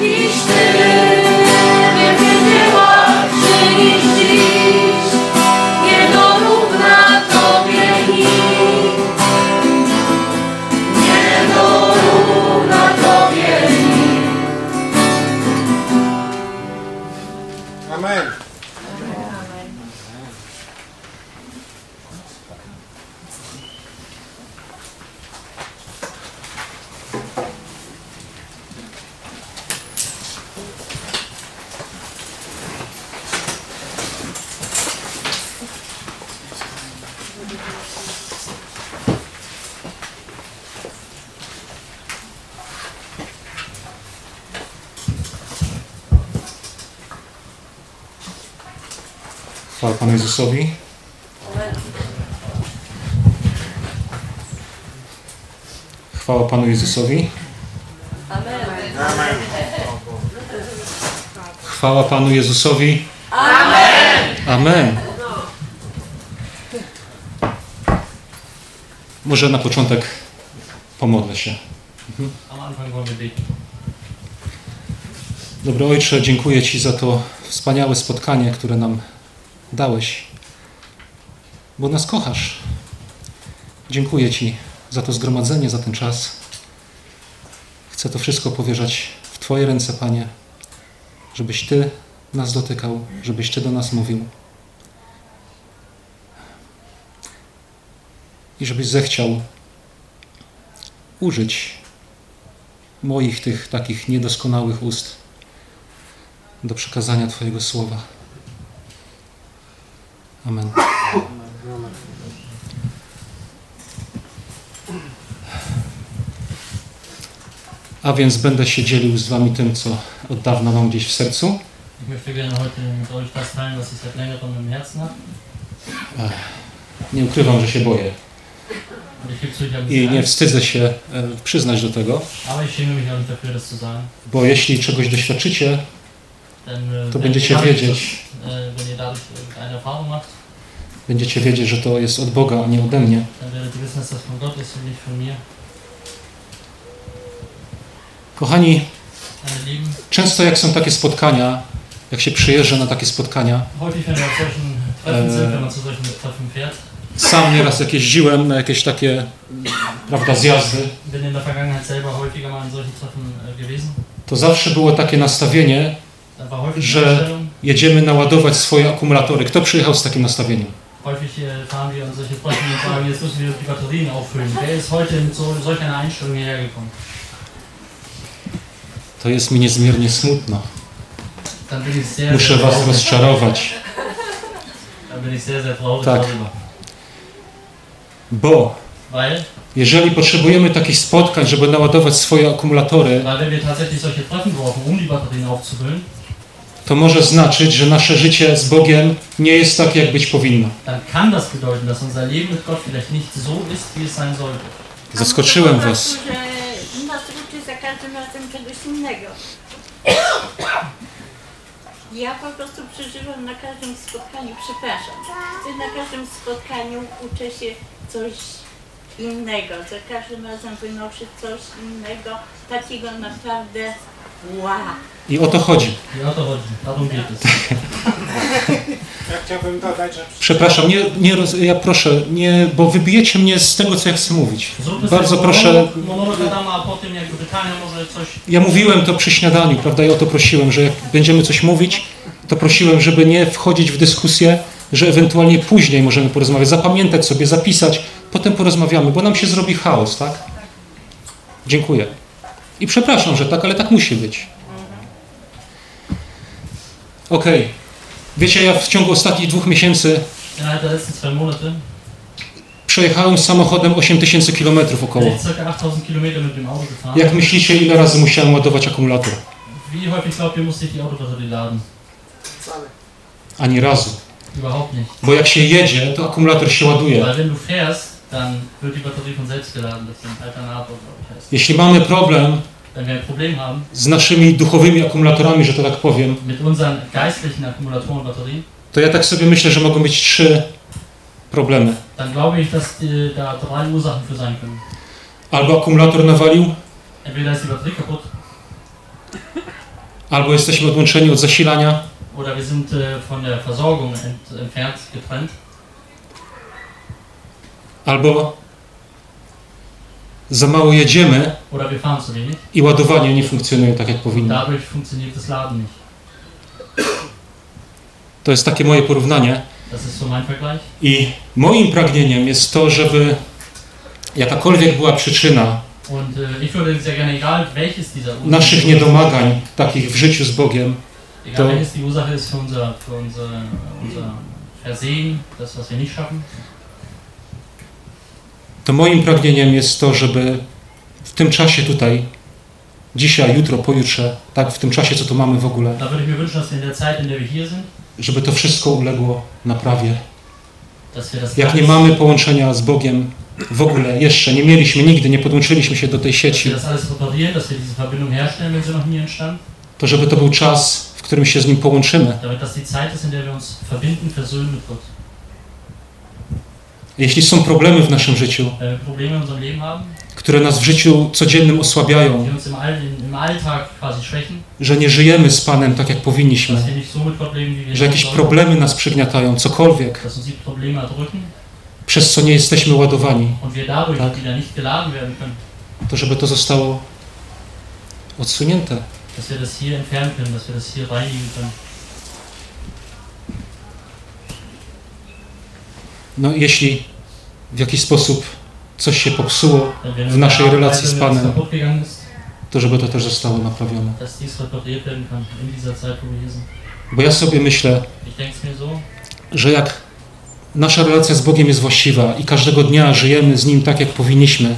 jakiś Ty Jezusowi. Chwała Panu Jezusowi. Chwała Panu Jezusowi. Amen. Amen. Może na początek pomodlę się. Beten. Dobry Ojcze, dziękuję Ci za to wspaniałe spotkanie, które nam dałeś, bo nas kochasz. Dziękuję Ci za to zgromadzenie, za ten czas. Chcę to wszystko powierzać w Twoje ręce, Panie, żebyś Ty nas dotykał, żebyś Ty do nas mówił. I żebyś zechciał użyć moich tych takich niedoskonałych ust do przekazania Twojego słowa. Amen. A więc będę się dzielił z Wami tym, co od dawna mam gdzieś w sercu. Nie ukrywam, że się boję. I nie wstydzę się e, przyznać do tego, bo jeśli czegoś doświadczycie, äh, to będziecie wiedzieć, macht, będziecie wiedzieć, że to jest od Boga, a nie ode mnie. dann werdet ihr wissen, dass das von Gott ist und nicht von mir. Kochani, często jak są takie spotkania, jak się przyjeżdża na takie spotkania, Äh. sam nieraz jak jeździłem na jakieś takie, prawda, zjazdy, äh, to zawsze było takie nastawienie, Że- jedziemy naładować swoje akumulatory. Kto przyjechał z takim nastawieniem? Häufig äh, fahren wir an solche Treffen und sagen, jetzt müssen wir die Batterien auffüllen. Wer ist heute mit so, solch einer Einstellung hierher gekommen? To jest mi niezmiernie smutno. Muszę was rozczarować, Tak. bo jeżeli potrzebujemy takich spotkań, żeby naładować swoje akumulatory, um to może znaczyć, że nasze życie z Bogiem nie jest tak, jak być powinno. Zaskoczyłem was. Każdym razem czegoś innego. Ja po prostu przeżywam na każdym spotkaniu, przepraszam, na każdym spotkaniu uczę się coś innego. Za każdym razem wynoszę coś innego, takiego naprawdę wow. I o to chodzi. I o to chodzi. Darum geht es. Ja chciałbym dodać, że Przepraszam, nie, nie roz, ja proszę, nie, bo wybijecie mnie z tego, co ja chcę mówić. Zróbmy Bardzo sobie proszę, monolog- Monolog Adama, a potem jakby pytania może coś... ja mówiłem to przy śniadaniu, prawda, i o to prosiłem, że jak będziemy coś mówić, to prosiłem, żeby nie wchodzić w dyskusję, że ewentualnie później możemy porozmawiać, zapamiętać sobie, zapisać, potem porozmawiamy, bo nam się zrobi chaos, tak? Dziękuję. I przepraszam, że tak, ale tak musi być. Okej. Wiecie, ja w ciągu ostatnich dwóch miesięcy przejechałem samochodem 8000 km około. ich ca. 8000 Kilometer mit dem Auto gefahren. Jak myślicie, ile razy musiałem ładować akumulator? Ani razu. Bo jak się jedzie, to akumulator się ładuje. Jeśli mamy problem z naszymi duchowymi akumulatorami, że to tak powiem, to ja tak sobie myślę, że mogą być trzy problemy. dann glaube ich, dass die, da drei Ursachen für sein können. Albo akumulator nawalił, albo jesteśmy odłączeni od zasilania, oder wir sind von der Versorgung ent, entfernt, getrennt, albo za mało jedziemy i ładowanie nie funkcjonuje tak, jak powinno. Nicht. To jest takie moje porównanie. I moim pragnieniem jest to, żeby jakakolwiek była przyczyna äh, naszych niedomagań takich w życiu z Bogiem, to- welches die Ursache ist für unser, für unser, unser Versehen, das, was wir nicht schaffen, to moim pragnieniem jest to, żeby w tym czasie tutaj, dzisiaj, jutro, pojutrze, tak, w tym czasie, co tu mamy w ogóle, żeby to wszystko uległo naprawie. Jak nie mamy połączenia z Bogiem w ogóle, jeszcze nie mieliśmy nigdy, nie podłączyliśmy się do tej sieci, to żeby to był czas, w którym się z Nim połączymy. damit das die Zeit ist, in der wir uns verbinden, versöhnen mit Gott. Jeśli są problemy w naszym życiu, haben, które nas w życiu codziennym osłabiają, że nie żyjemy z Panem tak, jak powinniśmy, że jakieś problemy nas przygniatają, cokolwiek, przez co nie jesteśmy ładowani, Tak. to żeby to zostało odsunięte. dass wir das hier entfernen können, dass wir das hier reinigen können. No jeśli w jakiś sposób coś się popsuło, W naszej relacji z Panem. to żeby to też zostało naprawione. Bo ja sobie myślę, że jak nasza relacja z Bogiem jest właściwa i każdego dnia żyjemy z Nim tak, jak powinniśmy,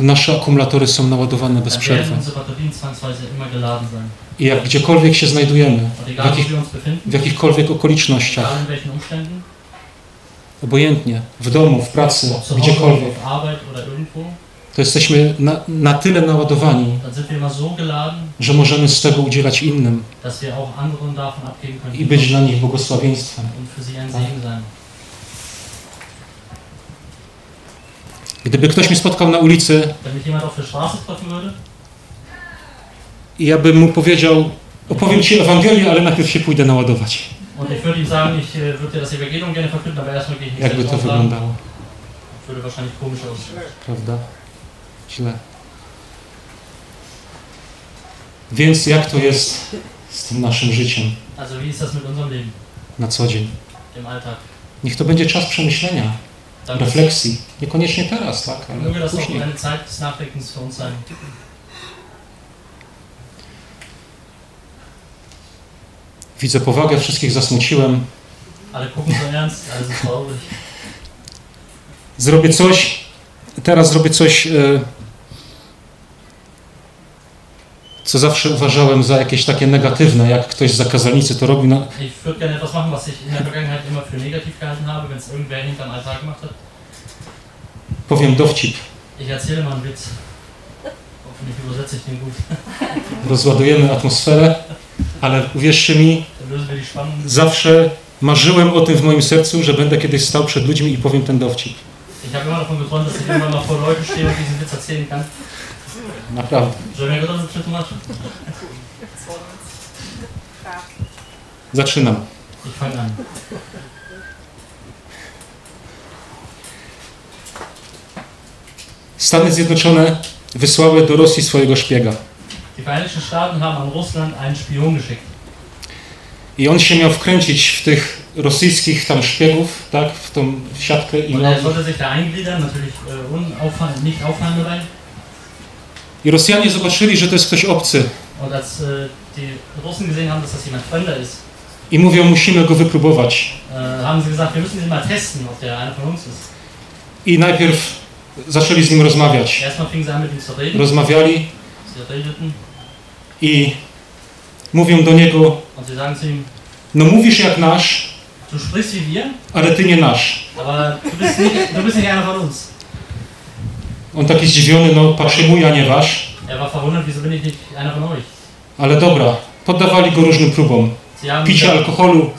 to nasze akumulatory są naładowane bez przerwy. I jak gdziekolwiek się znajdujemy, w, jakich, w jakichkolwiek okolicznościach, obojętnie, w domu, w pracy, gdziekolwiek, to jesteśmy na, na tyle naładowani, że możemy z tego udzielać innym i być dla nich błogosławieństwem. und für sie ein Segen sein. Gdyby ktoś mnie spotkał na ulicy i ja bym mu powiedział, opowiem Ci Ewangelię, ale najpierw się pójdę naładować. Jakby to wyglądało, prawda? Źle. Więc jak to jest z tym naszym życiem na co dzień? Alltag? Niech to będzie czas przemyślenia, Dann refleksji. Niekoniecznie teraz, tak, möge ale auch później. eine Zeit des Nachdenkens für uns sein. Widzę powagę, wszystkich zasmuciłem. Gucken so ernst, traurig. Zrobię coś, teraz zrobię coś, e, co zawsze uważałem za jakieś takie negatywne, jak ktoś z zakazalnicy to robił. Na, hat. powiem dowcip. Rozładujemy atmosferę, ale uwierzcie mi, zawsze marzyłem o tym w moim sercu, że będę kiedyś stał przed ludźmi i powiem ten dowcip. Ich habe immer davon geträumt, dass ich irgendwann mal vor Leuten stehe und diesen Witz erzählen kann. Naprawdę. Żeby ja go dobrze przetłumaczył. Zaczynam. Stany Zjednoczone wysłały do Rosji swojego szpiega. Die Vereinigten Staaten haben an Russland einen Spion geschickt. I on się miał wkręcić w tych rosyjskich tam szpiegów, tak, w tą siatkę i, Und miał, er sollte sich da eingliedern, natürlich unaufhand, nicht auffallen dabei. I Rosjanie zobaczyli, że to jest ktoś obcy äh, i mówią, musimy go wypróbować. äh. I najpierw zaczęli z nim rozmawiać. Rozmawiali i mówią do niego, no mówisz jak nasz, ale ty nie nasz. On taki zdziwiony, no patrzy mój, a nie wasz. Ale dobra, poddawali go różnym próbom. Picie alkoholu,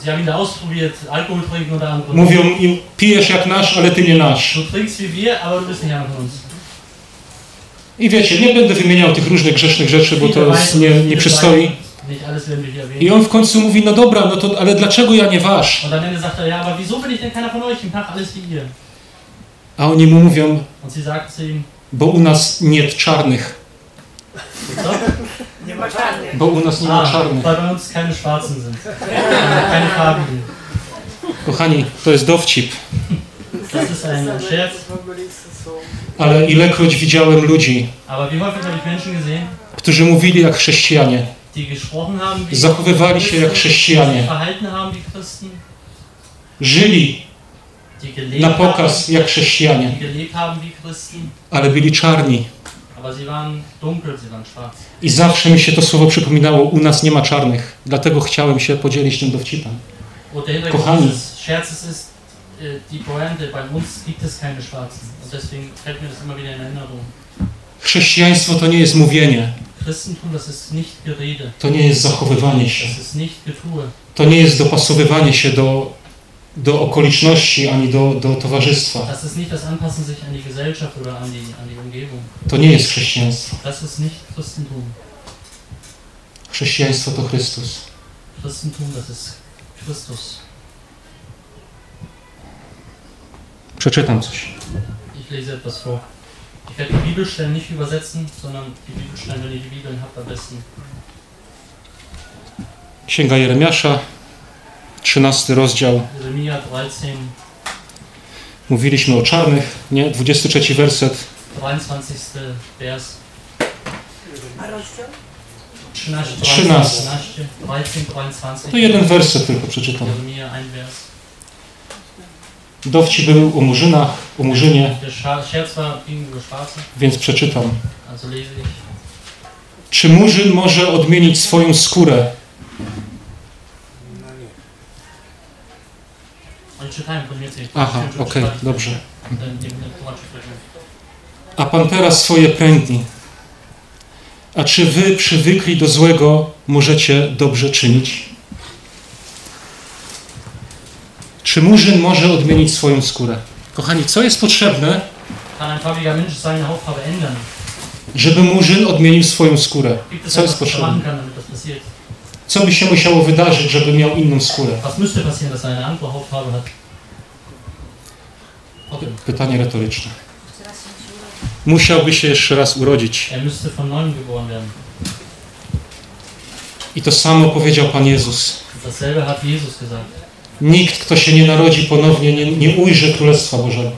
anderem. mówią im, pijesz jak nasz, ale ty nie nasz. Uns. I wiecie, nie będę wymieniał tych różnych grzesznych rzeczy, bo to nie, nie przystoi. I on w końcu mówi, no dobra, no to, ale dlaczego ja nie wasz? A oni mu mówią, bo u nas nie czarnych, bo u nas nie ma czarnych. bei uns keine Schwarzen sind. keine Farbigen. Kochani, to jest dowcip, ale ilekroć widziałem ludzi, którzy mówili jak chrześcijanie, zachowywali się jak chrześcijanie, żyli na pokaz jak chrześcijanie, ale byli czarni. I zawsze mi się to słowo przypominało, u nas nie ma czarnych. Dlatego chciałem się podzielić tym dowcipem. Kochani. äh. Chrześcijaństwo to nie jest mówienie, to nie jest zachowywanie się, to nie jest dopasowywanie się do, do okoliczności ani do, do towarzystwa. To nie jest chrześcijaństwo. Chrześcijaństwo to Chrystus. Przeczytam coś. Ich lese etwas vor. Ich werde die Bibelstellen nicht übersetzen, sondern die Bibelstellen, wenn ihr die Bibeln habt, am besten. Księga Jeremiasza, 13 rozdział. Jeremia 13, Mówiliśmy o czarnych, nie? 23 werset. 23. Vers. 13, 13. 13, 13, 23. To jeden werset tylko przeczytam. Dowcip był o murzynach, o murzynie, więc przeczytam. Czy murzyn może odmienić swoją skórę? No nie. Niemiecku. Aha, okej, czytali. dobrze. Nie będę. A Pantera swoje pręgni. A czy wy przywykli do złego możecie dobrze czynić? Czy murzyn może odmienić swoją skórę? Kochani, co jest potrzebne, żeby murzyn odmienił swoją skórę? Co jest potrzebne? Co by się musiało wydarzyć, żeby miał inną skórę? Was müsste passieren, dass er eine andere Hautfarbe hat? Okay. Pytanie retoryczne. Musiałby się jeszcze raz urodzić. Er. I to samo powiedział Pan Jezus. Nikt, kto się nie narodzi ponownie, nie, nie ujrzy Królestwa Bożego.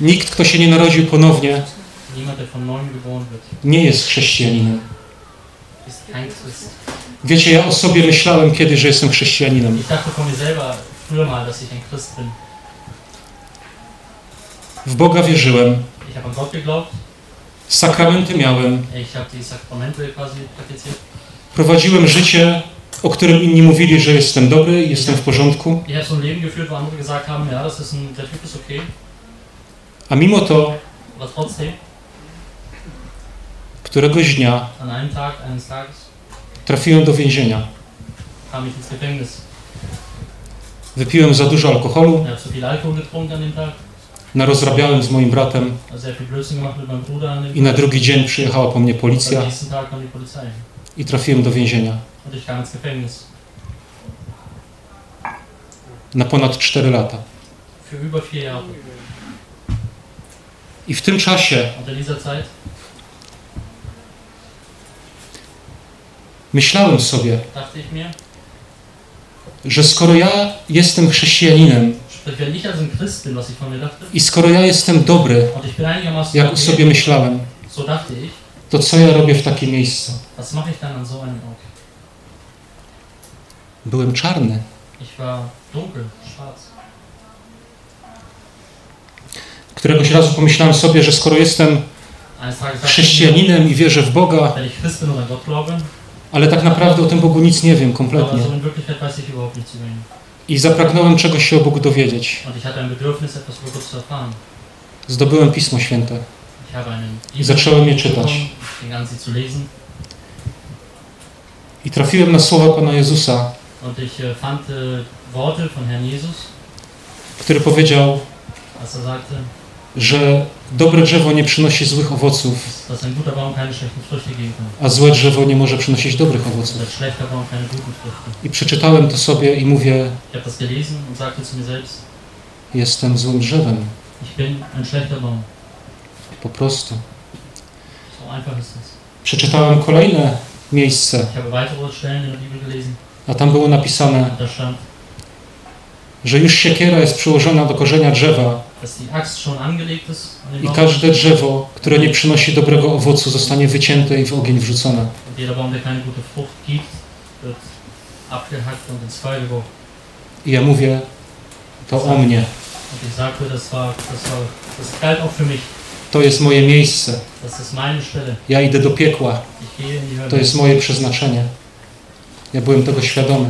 Nikt, kto się nie narodził ponownie, nie jest chrześcijaninem. Wiecie, ja o sobie myślałem kiedyś, że jestem chrześcijaninem. Bin. W Boga wierzyłem, sakramenty miałem, prowadziłem życie, o którym inni mówili, że jestem dobry, jestem w porządku, a mimo to któregoś dnia trafiłem do więzienia. Wypiłem za dużo alkoholu, narozrabiałem z moim bratem. I na drugi dzień przyjechała po mnie policja. I trafiłem do więzienia. Na ponad 4 lata. I w tym czasie Und in dieser Zeit myślałem sobie, że skoro ja jestem chrześcijaninem i skoro ja jestem dobry, jak sobie myślałem, to co ja robię w takim miejscu? Byłem czarny. Któregoś razu pomyślałem sobie, że skoro jestem chrześcijaninem i wierzę w Boga, ale tak naprawdę o tym Bogu nic nie wiem kompletnie. I zapragnąłem czegoś się o Bogu dowiedzieć. Zdobyłem Pismo Święte. I zacząłem je czytać. I trafiłem na słowa Pana Jezusa, Jesus, który powiedział, że dobre drzewo nie przynosi złych owoców, kann. a złe drzewo nie może przynosić dobrych owoców. I przeczytałem to sobie i mówię, jestem złym drzewem. Po prostu. Przeczytałem kolejne miejsce, a tam było napisane, że już siekiera jest przyłożona do korzenia drzewa i każde drzewo, które nie przynosi dobrego owocu, zostanie wycięte i w ogień wrzucone. I ja mówię, to o mnie. To jest moje miejsce. Ja idę do piekła. To jest moje przeznaczenie. Ja byłem tego świadomy.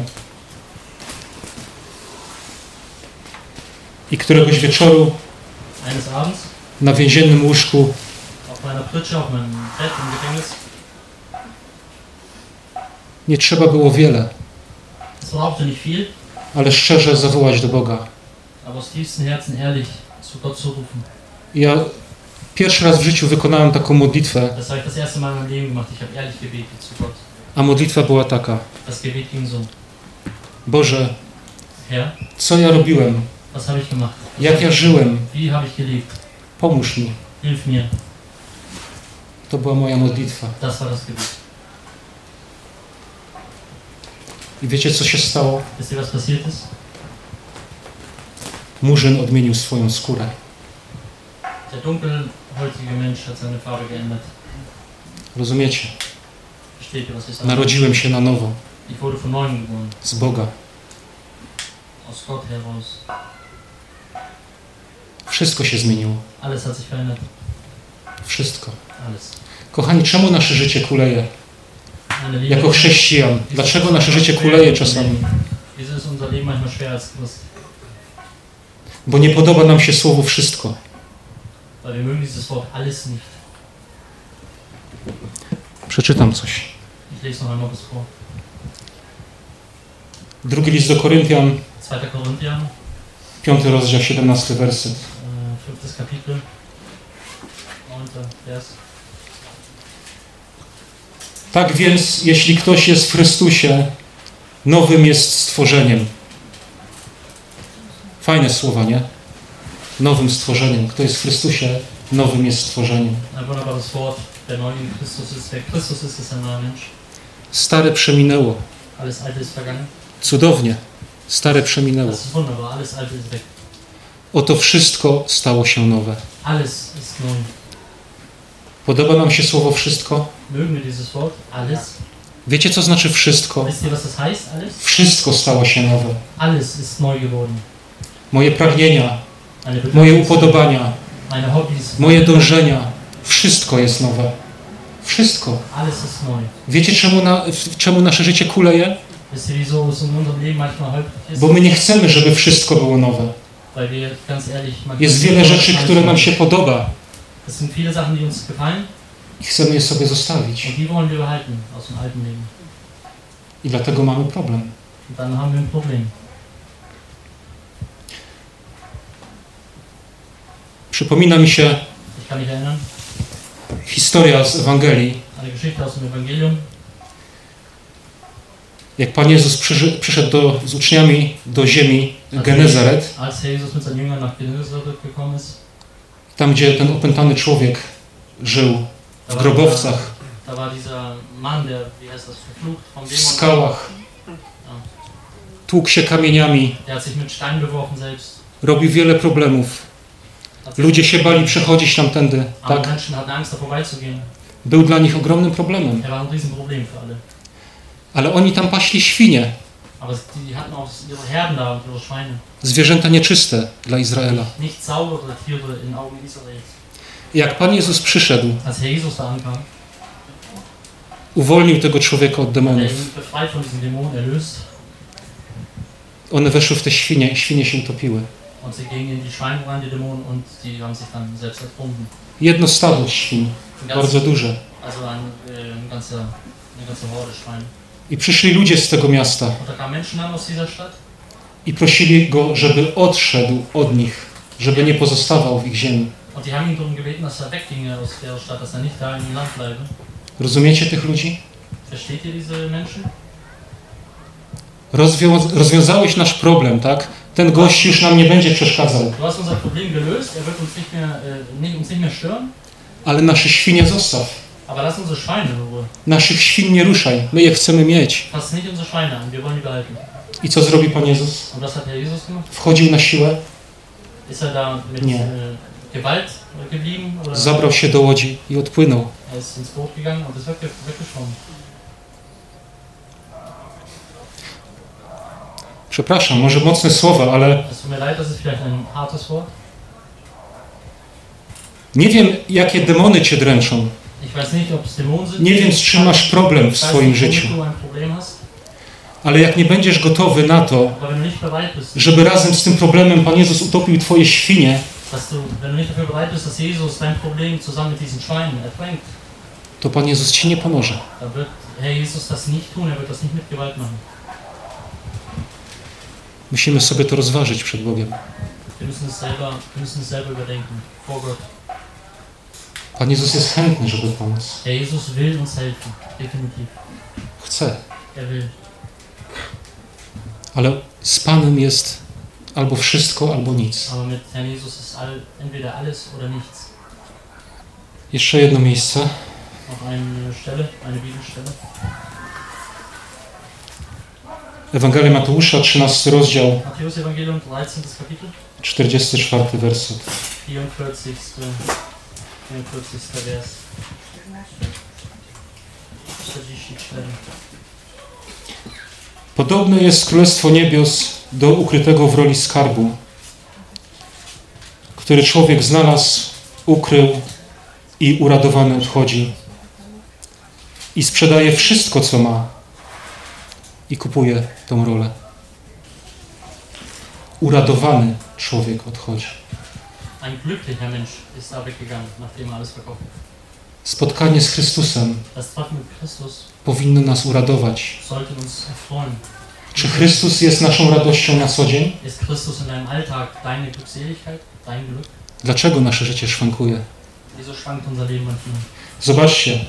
I któregoś wieczoru na więziennym łóżku. Nie trzeba było wiele, ale szczerze zawołać do Boga. Ja pierwszy raz w życiu wykonałem taką modlitwę, a modlitwa była taka: Boże, co ja robiłem? Was habe ich gemacht? Jak ja żyłem? Wie habe ich gelebt? Pomóż mi. Hilf mir. To była moja modlitwa. I wiecie, co się stało? Murzyn odmienił swoją skórę. Der dunkelhäutige Mensch hat seine Farbe geändert. Rozumiecie? Narodziłem się na nowo, Ich wurde von neuem geboren. z Boga. Aus Gott heraus. Wszystko się zmieniło. Wszystko. Kochani, czemu nasze życie kuleje? Jako chrześcijan. Dlaczego nasze życie kuleje czasami? Bo nie podoba nam się słowo wszystko. Przeczytam coś. Drugi list do Koryntian, 2. Korinther, piąty rozdział, 17 werset. 5. Kapitel, 9. Vers. Tak więc, jeśli ktoś jest w Chrystusie, nowym jest stworzeniem. Fajne słowa, nie? Nowym stworzeniem. Kto jest w Chrystusie, nowym jest stworzeniem. Stare przeminęło. Cudownie. Stare przeminęło. Oto wszystko stało się nowe. Alles ist neu. Podoba nam się słowo wszystko? Mögen wir dieses Wort? Alles. Wiecie, co znaczy wszystko? Wisst ihr, was das heißt? Alles? Wszystko stało się nowe. Alles ist neu geworden. Moje pragnienia, moje upodobania, meine Hobbys, moje dążenia, wszystko jest nowe. Wszystko. alles ist neu. Wiecie, czemu, na, czemu nasze życie kuleje? Bo my nie chcemy, żeby wszystko było nowe. Jest wiele rzeczy, które nam się podoba. I chcemy je sobie zostawić. I dlatego mamy problem. Przypomina mi się historia z Ewangelii, jak Pan Jezus przyszedł do, z uczniami do ziemi Genezaret, tam gdzie ten opętany człowiek żył, w grobowcach, w skałach, tłukł się kamieniami, robił wiele problemów. Ludzie się bali przechodzić tamtędy, tak? Był dla nich ogromnym problemem. Ale oni tam paśli świnie, Aber die, die hatten auch ihre Herden da und ihre Schweine. zwierzęta nieczyste dla Izraela. Nicht saubere Tiere in Augen Israels. I Jak Pan Jezus przyszedł, uwolnił tego człowieka od der demonów. One weszły w te świnie świnie się ertrunken. Jedno stado świn, bardzo duże. I przyszli ludzie z tego miasta i prosili go, żeby odszedł od nich. żeby nie pozostawał w ich ziemi. Rozumiecie tych ludzi? Rozwią- rozwiązałeś nasz problem, tak? Ten gość już nam nie będzie przeszkadzał, er äh, ale nasze świnie zostaw. Naszych świn nie ruszaj, my je chcemy mieć. I co zrobi Pan Jezus? Wchodził na siłę, er Nie. äh, zabrał się do łodzi i odpłynął. er? Przepraszam, może mocne słowa, ale nie wiem, jakie demony cię dręczą. Nie wiem, z czym masz problem w swoim życiu. Ale jak nie będziesz gotowy na to, żeby razem z tym problemem Pan Jezus utopił twoje świnie, to Pan Jezus ci nie pomoże. er. Musimy sobie to rozważyć przed Bogiem. Wir müssen es selber, müssen es selber überdenken, vor Gott. Pan Jezus jest chętny, żeby pomóc. Herr Jesus will uns helfen, definitiv. Chce. Er will. Ale z Panem jest albo wszystko, albo nic. Aber mit Herrn Jesus ist all, entweder alles oder nichts. Jeszcze jedno miejsce. Noch eine Stelle, eine Bibelstelle. Ewangelia Mateusza, 13 rozdział, Matthäus Evangelium, 13. Kapitel, 44 44. 44. Vers. 44. Podobne jest Królestwo Niebios do ukrytego w roli skarbu, który człowiek znalazł, ukrył i uradowany odchodzi. I sprzedaje wszystko, co ma i kupuje tą rolę. Uradowany człowiek odchodzi. Ein glücklicher Mensch ist da weggegangen, nachdem er alles verkauft hat. Spotkanie z Chrystusem powinno nas uradować. Czy Chrystus jest naszą radością na co dzień? Dlaczego nasze życie szwankuje? Zobaczcie,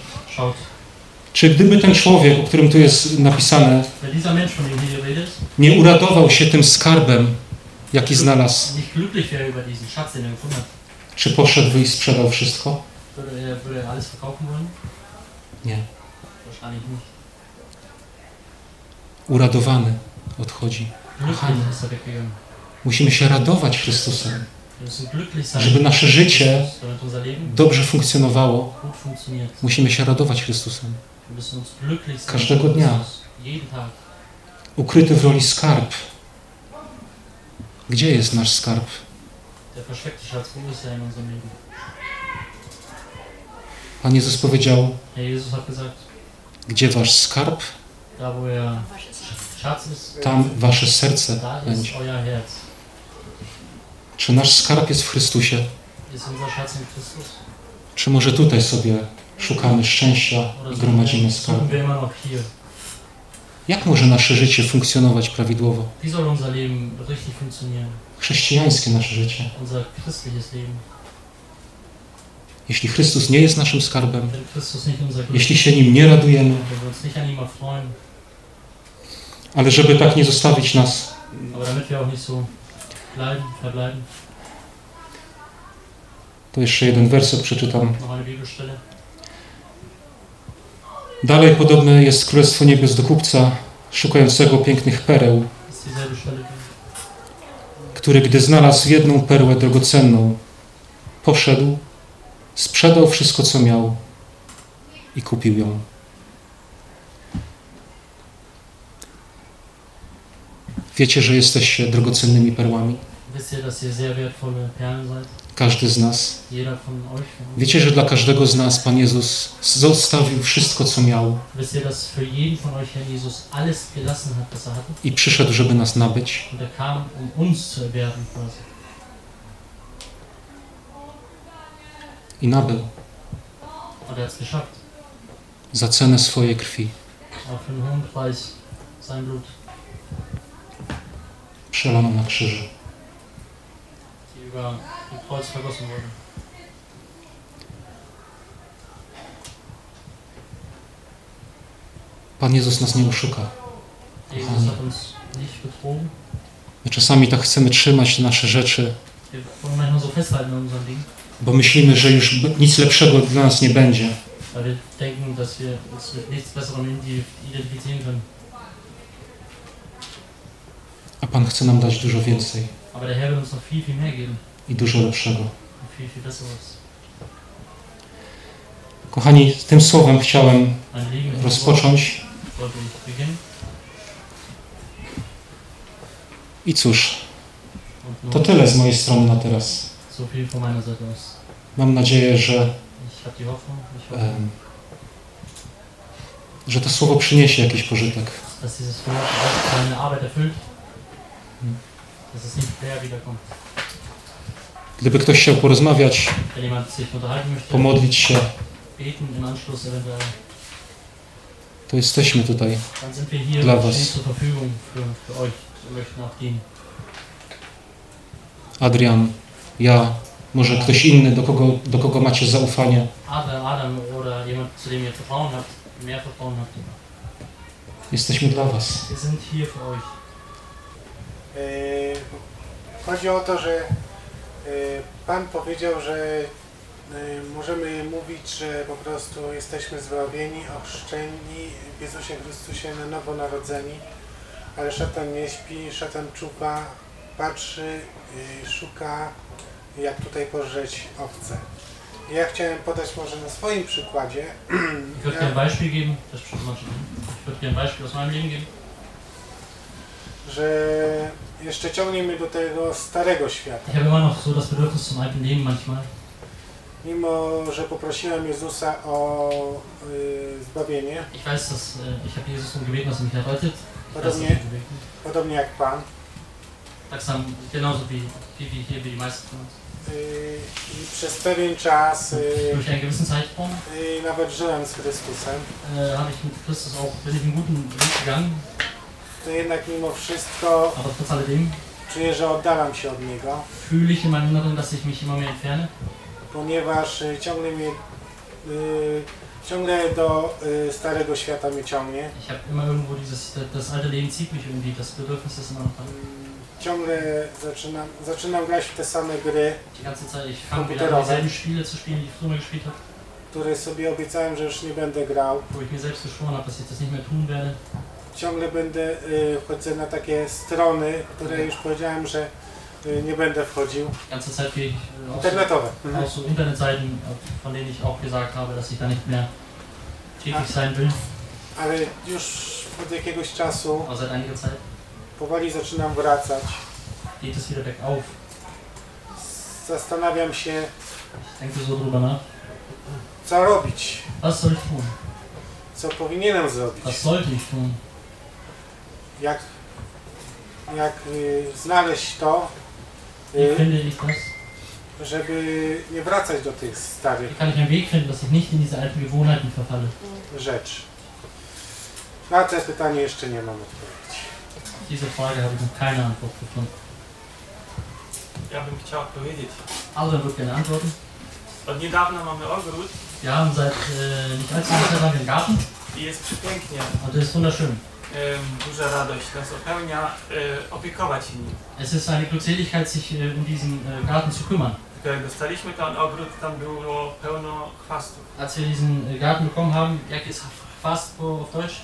czy gdyby ten człowiek, o którym tu jest napisane, nie uradował się tym skarbem, jaki znalazł, czy poszedł i sprzedał wszystko? wollen? Nie. Uradowany odchodzi. Weggegangen. Musimy się radować Chrystusem, żeby nasze życie dobrze funkcjonowało. Musimy się radować Chrystusem. Każdego dnia. Tag. Ukryty w roli skarb. Gdzie jest nasz skarb? Pan Jezus powiedział, gdzie wasz skarb, tam wasze serce będzie. Czy nasz skarb jest w Chrystusie? Czy może tutaj sobie szukamy szczęścia i gromadzimy skarb? suchen wir immer noch hier? Jak może nasze życie funkcjonować prawidłowo? Chrześcijańskie nasze życie. Jeśli Chrystus nie jest naszym skarbem, jeśli się nim nie radujemy, ale żeby tak nie zostawić nas, to jeszcze jeden werset przeczytam. Dalej podobne jest Królestwo Niebios do kupca szukającego pięknych pereł, który gdy znalazł jedną perłę drogocenną, poszedł, sprzedał wszystko co miał i kupił ją. Wiecie, że jesteście drogocennymi perłami? Perlen seid? Każdy z nas. Wiecie, że dla każdego z nas Pan Jezus zostawił wszystko, co miał i przyszedł, żeby nas nabyć? I nabył za cenę swojej krwi. Przelono na krzyżu. Kreuz vergossen wurde. Pan Jezus nas nie oszuka. My czasami tak chcemy trzymać nasze rzeczy, bo myślimy, że już nic lepszego dla nas nie będzie. können. A Pan chce nam dać dużo więcej I dużo lepszego. Kochani, tym słowem chciałem rozpocząć. I cóż, to tyle z mojej strony na teraz. Mam nadzieję, że, że to słowo przyniesie jakiś pożytek. Gdyby ktoś chciał porozmawiać, pomodlić się, to jesteśmy tutaj. Dla was. Adrian, ja, może ktoś inny, do kogo, do kogo macie zaufanie. Jesteśmy dla Was. Wir sind hier für euch. Yy, Chodzi o to, że yy, Pan powiedział, że yy, możemy mówić, że po prostu jesteśmy zbawieni, ochrzczeni w Jezusie Chrystusie na nowo narodzeni, ale szatan nie śpi, szatan czuwa, patrzy, szuka jak tutaj pożreć owce. Ja chciałem podać może na swoim przykładzie. Ich würde gerne ein Beispiel geben, das. Ich würde gerne ein Beispiel aus meinem Leben geben. Że jeszcze ciągnie mnie do tego starego świata. Mimo, że poprosiłem Jezusa o y, zbawienie, Ich weiß, dass äh, ich habe Jesus um gebeten, dass er mich errettet. Podobnie, er podobnie jak Pan. Tak sam, genauso wie, wie, wie hier, wie die meisten von uns. Y, I przez pewien czas y, Durch einen gewissen Zeitraum y, nawet żyłem z Chrystusem, äh, habe ich mit Christus auch, bin ich einen guten Weg gegangen, to jednak mimo wszystko aber trotz alledem czuję, że oddalam się od Niego, fühle ich in meinem Inneren, dass ich mich immer mehr entferne. ponieważ y, ciągle mnie y, ciągle do y, starego świata mnie ciągnie. Ich habe immer irgendwo dieses, das alte Leben zieht mich irgendwie, das Bedürfnis ist immer noch da. Ciągle zaczynam, zaczynam grać w te same gry, Die ganze Zeit, ich fange wieder an, dieselben Spiele zu spielen, die ich früher gespielt habe, które sobie obiecałem, że już nie będę grał. wo ich mir selbst geschworen habe, dass ich das nicht mehr tun werde. Ciągle będę y, wchodzę na takie strony, które już powiedziałem, że y, nie będę wchodził. Ganze Zeit gehe ich Internetowe. auf so Internetseiten, von denen ich auch gesagt habe, dass ich da nicht mehr tätig sein will, Ale już od jakiegoś czasu aber seit einiger Zeit powoli zaczynam wracać. geht es wieder bergauf. Zastanawiam się, Ich denke so drüber nach. co robić, Was soll ich tun? co powinienem zrobić, Was sollte ich tun? Jak, jak y, znaleźć to, Wie y, finde ich das? żeby nie wracać do tych Wie starych kann ich einen Weg finden, dass ich nicht in diese alten Gewohnheiten verfalle? rzeczy. Na te pytanie jeszcze nie mam odpowiedzi. Auf diese Frage habe ich noch keine Antwort gefunden. Ja bym chciał powiedzieć. Adrian wird gerne antworten. Od niedawna mamy ogród Wir haben seit äh, nicht allzu langer Zeit einen Garten i jest przepięknie. und das ist wunderschön. Duża radość nas opełnia y, opiekować się nim. Es ist eine Glückseligkeit, sich äh, um diesen äh, Garten zu kümmern. Jak dostaliśmy ten ogród, tam było pełno chwastów. Als wir diesen Garten bekommen haben, jak ist fast wo auf Deutsch?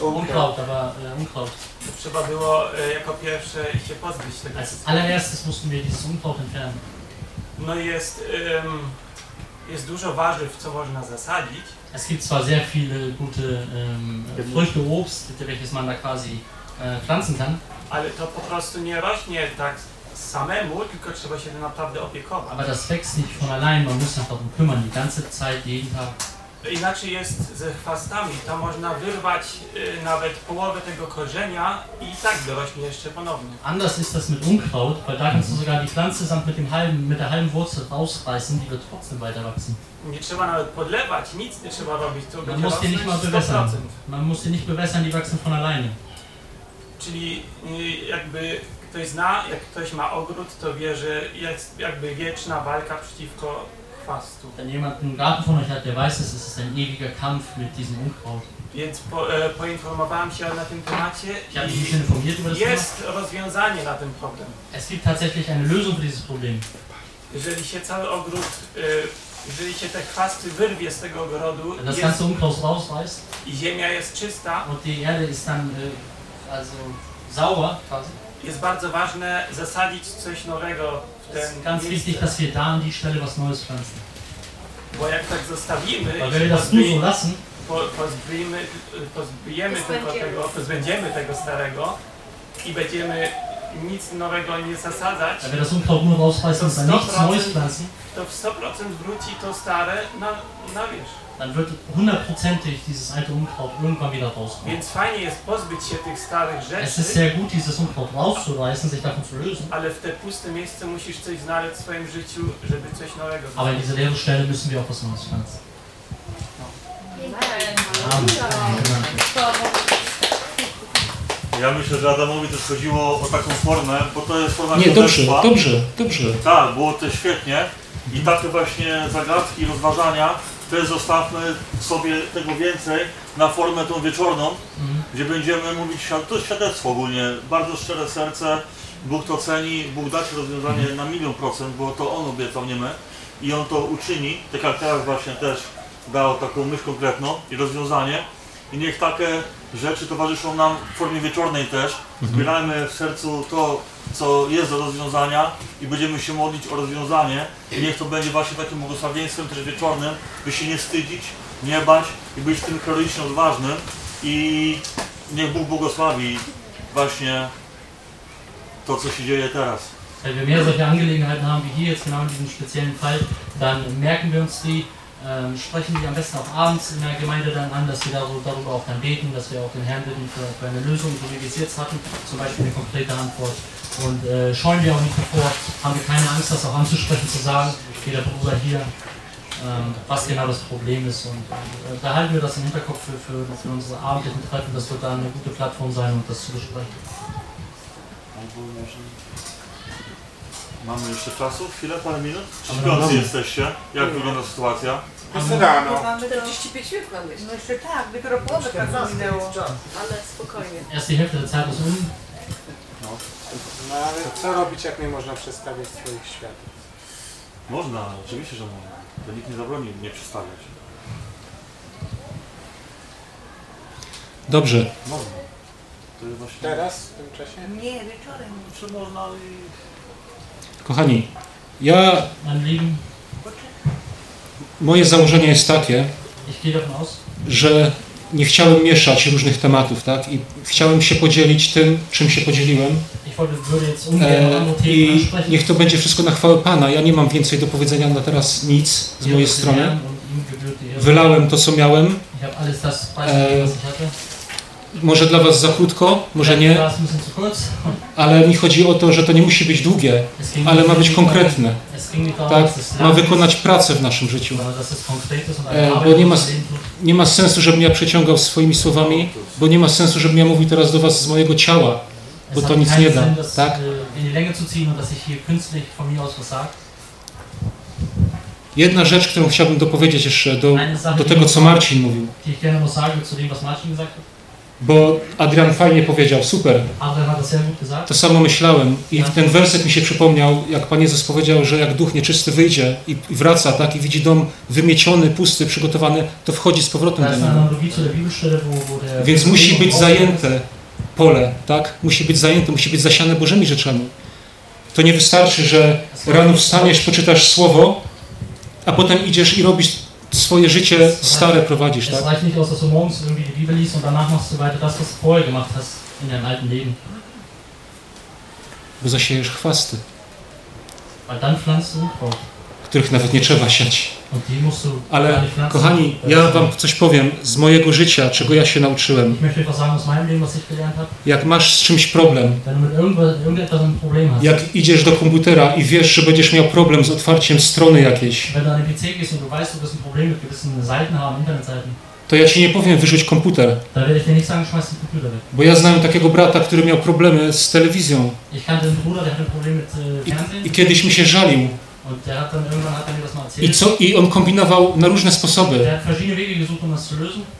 Unkraut, aber äh, Unkraut. To Trzeba było jako pierwsze się pozbyć tego. Als allererstes mussten wir dieses Unkraut entfernen. No jest, jest dużo warzyw, co można zasadzić, Es gibt zwar sehr viele gute ähm, Früchte, Obst, welches man da quasi äh, pflanzen kann, ale to po prostu nie rośnie tak samemu, tylko trzeba się naprawdę opiekować. aber das wächst nicht von allein, man muss sich darum kümmern, die ganze Zeit, jeden Tag. Inaczej jest ze chwastami, to można wyrwać y, nawet połowę tego korzenia i tak dorośnie jeszcze ponownie. Anders ist das mit Unkraut, weil da kannst du sogar die Pflanze samt mit, dem halben, mit der halben Wurzel rausreißen, die wird trotzdem weiter wachsen. Nie trzeba nawet podlewać, nic nie trzeba robić, to Man będzie muss die nicht mal rosnąć bewässern. 100%. Man muss die nicht bewässern, die wachsen von alleine. Czyli y, jakby ktoś zna, jak ktoś ma ogród, to wie, że jest jakby wieczna walka przeciwko chwastu. Wenn jemand einen Garten von euch hat, der weiß es, es ist ein ewiger Kampf mit diesem Unkraut. Więc po, e, poinformowałem się na tym temacie Ich habe mich ein i bisschen informiert über das Thema. jest rozwiązanie na ten problem. Es gibt tatsächlich eine Lösung für dieses Problem. Jeżeli się cały ogród, e, jeżeli się te chwasty wyrwie z tego ogrodu das jest, ganze Unkraut rausreißt i ziemia jest czysta, und die Erde ist dann äh, also sauber quasi, jest bardzo ważne zasadzić coś nowego ten ganz wichtig, dass wir da an die Stelle was Neues pflanzen. Bo jak tak zostawimy, Weil wenn wir das nur so lassen, po, pozbyjemy, pozbyjemy tylko Pozbędziemy. tego, pozbędziemy tego starego i będziemy nic nowego nie zasadzać, wenn wir das Unkraut nur rausreißen und dann nichts Neues pflanzen, to w 100% wróci to stare na, na wierzch. Dann wird hundertprozentig dieses alte Unkraut irgendwann wieder rauskommen. Więc fajnie jest pozbyć się tych starych Es ist rzeczy, sehr gut, dieses Unkraut rauszureißen, sich davon zu lösen. ale w te puste miejsce musisz coś znaleźć w swoim życiu, żeby coś nowego Aber in diese leere Stelle müssen wir auch was Neues pflanzen. Ja myślę, że Adamowi też chodziło o taką formę, bo to jest forma Nie, dobrze, dobrze, dobrze. Tak, było to świetnie. I takie właśnie zagadki, rozważania, też zostawmy sobie tego więcej na formę tą wieczorną, Mhm. gdzie będziemy mówić, to jest świadectwo ogólnie, bardzo szczere serce, Bóg to ceni, Bóg da Ci rozwiązanie na milion procent, bo to On obiecał, nie my. I On to uczyni, tak jak teraz właśnie też dał taką myśl konkretną i rozwiązanie. I niech takie rzeczy towarzyszą nam w formie wieczornej też. Zbierajmy w sercu to, co jest do rozwiązania i będziemy się modlić o rozwiązanie. I niech to będzie właśnie takim błogosławieństwem też wieczornym, by się nie wstydzić, nie bać i być tym heroicznie odważnym. I niech Bóg błogosławi właśnie to, co się dzieje teraz. Wenn wir mehr solche Angelegenheiten haben wie hier jetzt genau in diesem speziellen Fall, dann merken wir uns die, ähm, sprechen die am besten auch abends in der Gemeinde dann an, dass wir darüber, auch dann beten, dass wir auch den Herrn bitten für, für eine Lösung, wie wir es jetzt hatten, zum Beispiel eine konkrete Antwort. Und äh, scheuen wir auch nicht davor, haben wir keine Angst, das auch anzusprechen, zu sagen, wie der Bruder hier, ähm, was genau das Problem ist. Und äh, da halten wir das im Hinterkopf für, für, für unsere abendlichen Treffen. Das wird dann eine gute Plattform sein, um das zu besprechen. Mamy jeszcze czasu? Chwilę, parę minut? Czy Dobra, śpiący jesteście? Jak wygląda sytuacja? Jest rano. Mamy 45 minut mamy jeszcze. No jeszcze tak, dopiero połowę czasu minęło. Ale spokojnie. Erst die Hälfte der Zeit ist um. No ale co robić, jak nie można przedstawić swoich światów? Można, oczywiście, że można. To nikt nie zabroni nie przedstawiać. Dobrze. Można. To jest właśnie... Teraz, w tym czasie? Nie, wieczorem. Czy można i... Kochani, ja, moje założenie jest takie, że nie chciałem mieszać różnych tematów, tak? I chciałem się podzielić tym, czym się podzieliłem. E, I niech to będzie wszystko na chwałę Pana. Ja nie mam więcej do powiedzenia na teraz nic z mojej strony. Wylałem to, co miałem. Ich Może dla Was za krótko, może Vielleicht nie, ale mi chodzi o to, że to nie musi być długie, ale ma być konkretne. Tak? Ma wykonać pracę w naszym życiu. E, bo nie ma-. Nie ma sensu, żebym ja przeciągał swoimi słowami, bo nie ma sensu, żebym ja mówił teraz do Was z mojego ciała, bo to nic nie da, tak? was sage. Jedna rzecz, którą chciałbym dopowiedzieć jeszcze do, do tego, co Marcin mówił. Bo Adrian fajnie powiedział, super, to samo myślałem i ten werset mi się przypomniał, jak Pan Jezus powiedział, że jak duch nieczysty wyjdzie i wraca, tak, i widzi dom wymieciony, pusty, przygotowany, to wchodzi z powrotem Da do eine niego. Więc musi być zajęte pole, tak? Musi być zajęte, musi być zasiane Bożymi rzeczami. To nie wystarczy, że rano wstaniesz, poczytasz słowo, a potem idziesz i robisz swoje życie stare prowadzisz, tak? Bo zasiejesz chwasty, Weil dann pflanzt du Unkraut. Których nawet nie trzeba siać. Ale kochani, ja wam coś powiem z mojego życia, czego ja się nauczyłem. Jak masz z czymś problem, jak idziesz do komputera i wiesz, że będziesz miał problem z otwarciem strony jakiejś, to ja ci nie powiem wyrzuć komputer, bo ja znałem takiego brata, który miał problemy z telewizją äh, i, i kiedyś mi się żalił. I, co, I on kombinował na różne sposoby.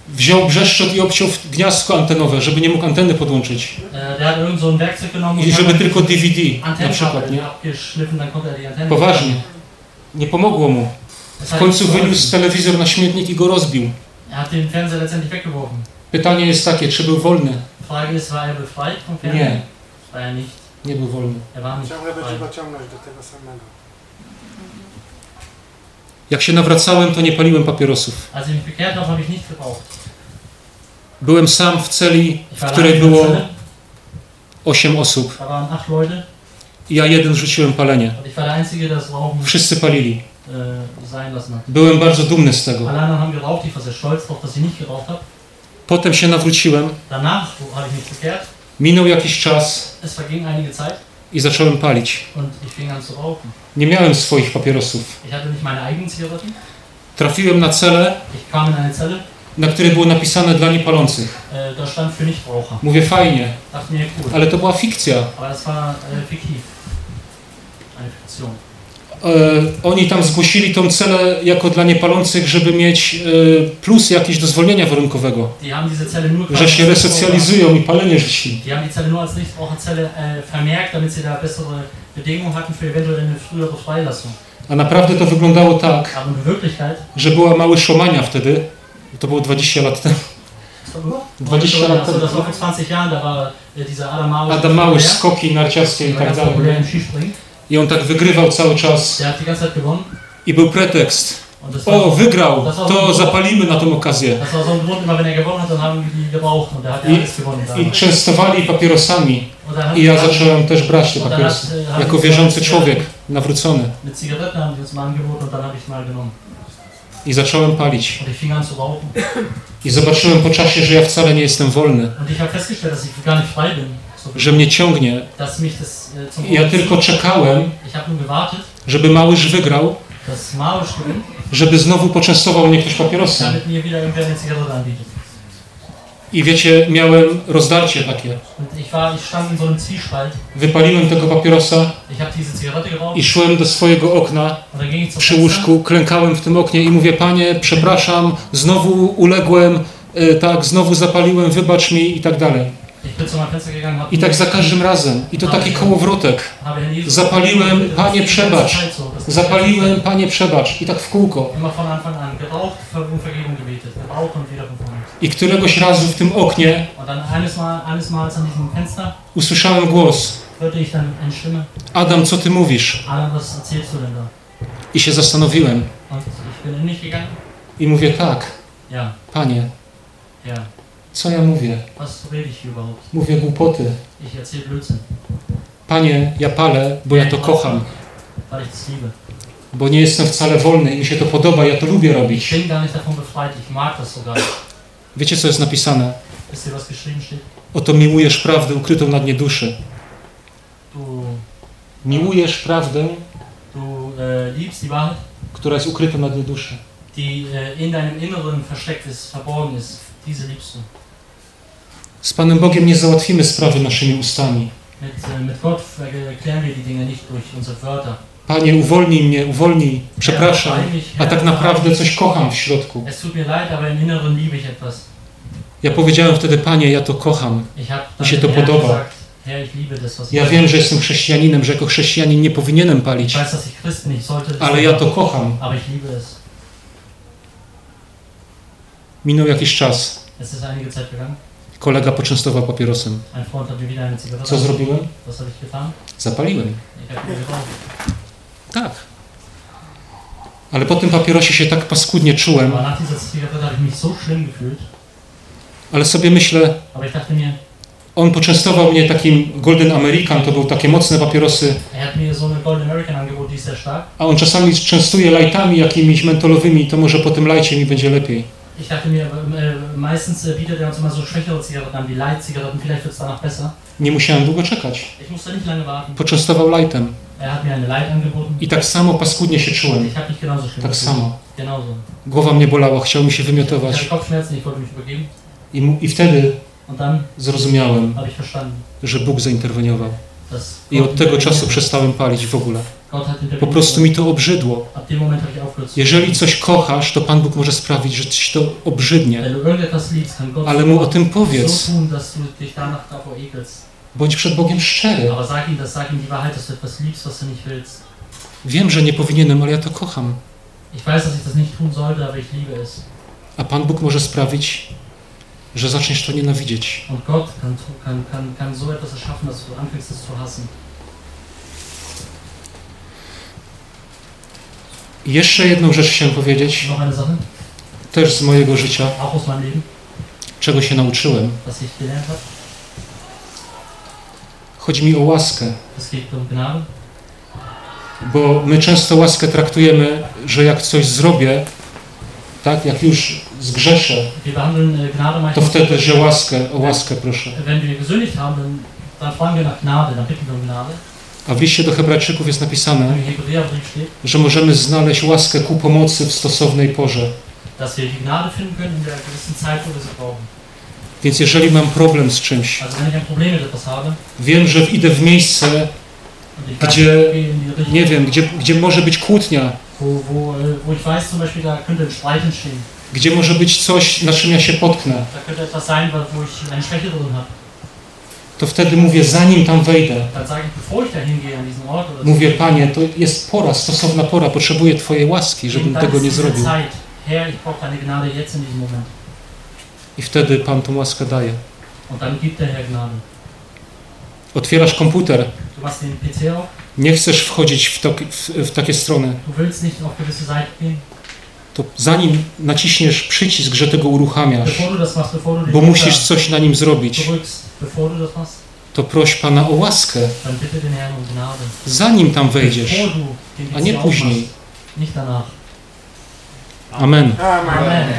Wziął brzeszczot i obciął gniazdko antenowe, żeby nie mógł anteny podłączyć. I żeby tylko DVD na przykład, nie? Poważnie. Nie pomogło mu. W końcu wyniósł telewizor na śmietnik i go rozbił. Pytanie jest takie, czy był wolny? Nie, nie był wolny. Ciągle będzie go ciągnąć do tego samego. Jak się nawracałem, to nie paliłem papierosów. Byłem sam w celi, w której było Zelle. 8 osób. I ja jeden rzuciłem palenie. Wszyscy palili. äh. Byłem bardzo dumny z tego. Potem się nawróciłem, minął jakiś czas I zacząłem palić. Nie miałem swoich papierosów. Trafiłem na Zelle, na której było napisane dla niepalących. äh. Mówię fajnie, ale to była fikcja. Oni tam zgłosili tą celę jako dla niepalących, żeby mieć e, plus jakieś do zwolnienia warunkowego. Że się resocjalizują i palenie rzucili. Die haben die Zelle nur als Nichtraucherzelle äh, vermerkt, damit sie da bessere Bedingungen hatten für eventuell eine frühere Freilassung. A naprawdę to wyglądało tak, że była mały szomania wtedy. To było 20 lat temu. was war über? 20 lat temu. vor 20 Jahren, da war dieser Adam Małysz, skoki narciarskie i tak dalej. I on tak wygrywał cały czas. I był pretekst. O, wygrał! To zapalimy na tą okazję. I. I częstowali papierosami. I ja zacząłem też brać te papierosy. Jako wierzący człowiek, nawrócony. I zacząłem palić. I zobaczyłem po czasie, że ja wcale nie jestem wolny. Że mnie ciągnie. äh, ja tylko czekałem, żeby Małysz wygrał, żeby znowu poczęstował mnie ktoś papierosem. I wiecie, miałem rozdarcie takie. Wypaliłem tego papierosa i szłem do swojego okna przy łóżku, klękałem w tym oknie i mówię, panie, przepraszam, znowu uległem, e, tak, znowu zapaliłem, wybacz mi i tak dalej. I tak za każdym razem. I to taki kołowrotek. Zapaliłem, Panie, przebacz. Zapaliłem, panie, przebacz. I tak w kółko. I któregoś razu w tym oknie usłyszałem głos. Adam, co ty mówisz? I się zastanowiłem. I mówię, tak, panie. Co ja mówię? Mówię głupoty. Panie, ja palę, bo ja to kocham. Bo nie jestem wcale wolny i mi się to podoba, ja to lubię robić. Wiecie, co jest napisane? Oto miłujesz prawdę ukrytą na dnie duszy. Du, Miłujesz prawdę, Wahrheit, która jest ukryta na dnie duszy. die in deinem Inneren versteckt ist, verborgen ist. Diese liebst du. Z Panem Bogiem nie załatwimy sprawy naszymi ustami. Wörter. Panie, uwolnij mnie, uwolnij, przepraszam, a tak naprawdę coś kocham w środku. Ja powiedziałem wtedy, Panie, ja to kocham. Mi się to podoba. Ja wiem, że jestem chrześcijaninem, że jako chrześcijanin nie powinienem palić, ale ja to kocham. Minął jakiś czas. Kolega poczęstował papierosem. Co zrobiłem? Zapaliłem. Geraucht. Tak. Ale po tym papierosie się tak paskudnie czułem, ale sobie myślę, mir, on poczęstował mnie takim Golden American, to były takie mocne papierosy, er stark. a on czasami częstuje lajtami jakimiś mentolowymi, to może po tym lajcie mi będzie lepiej. Ich dachte mir, äh, meistens äh, bietet er uns immer so schwächere Zigaretten an, wie Light-Zigaretten, vielleicht wird es danach besser. Nie musiałem długo czekać. Ich musste nicht lange warten. Poczęstował lajtem. Er hat mir eine Leid angeboten. I tak samo paskudnie się czułem. ich habe mich genauso schlimm Tak samo. Genauso. Głowa mnie bolała, chciał mi się wymiotować. Kopfschmerzen, ich wollte mich übergeben. I, I wtedy zrozumiałem, że Bóg zainterweniował. I od tego czasu przestałem palić w ogóle. Po prostu mi to obrzydło. Jeżeli coś kochasz, to Pan Bóg może sprawić, że ci to obrzydnie. Ale mu o tym powiedz. Bądź przed Bogiem szczery. Wiem, że nie powinienem, ale ja to kocham. A Pan Bóg może sprawić, że zaczniesz to nienawidzieć. Und Gott kann, kann, kann, kann so etwas erschaffen, dass du anfängst, es zu hassen. Jeszcze jedną rzecz chciałem powiedzieć, też z mojego życia, czego się nauczyłem. Chodzi mi o łaskę, bo my często łaskę traktujemy, że jak coś zrobię, tak, jak już zgrzeszę, to wtedy, że łaskę, o łaskę proszę. A w liście do Hebrajczyków jest napisane, że możemy znaleźć łaskę ku pomocy w stosownej porze. Więc jeżeli mam problem z czymś, wiem, że idę w miejsce, Gdzie- nie wiem, gdzie, gdzie może być kłótnia, äh, gdzie może być coś, na czym ja się potknę, to wtedy mówię, zanim tam wejdę, mówię, Panie, to jest pora, stosowna pora, potrzebuję Twojej łaski, żebym tego nie zrobił. I wtedy Pan tą łaskę daje. Otwierasz komputer, nie chcesz wchodzić w, to, w, w takie strony, to zanim naciśniesz przycisk, że tego uruchamiasz, bo musisz coś na nim zrobić, to proś Pana o łaskę, um zanim tam wejdziesz. A nie później. Amen. Amen.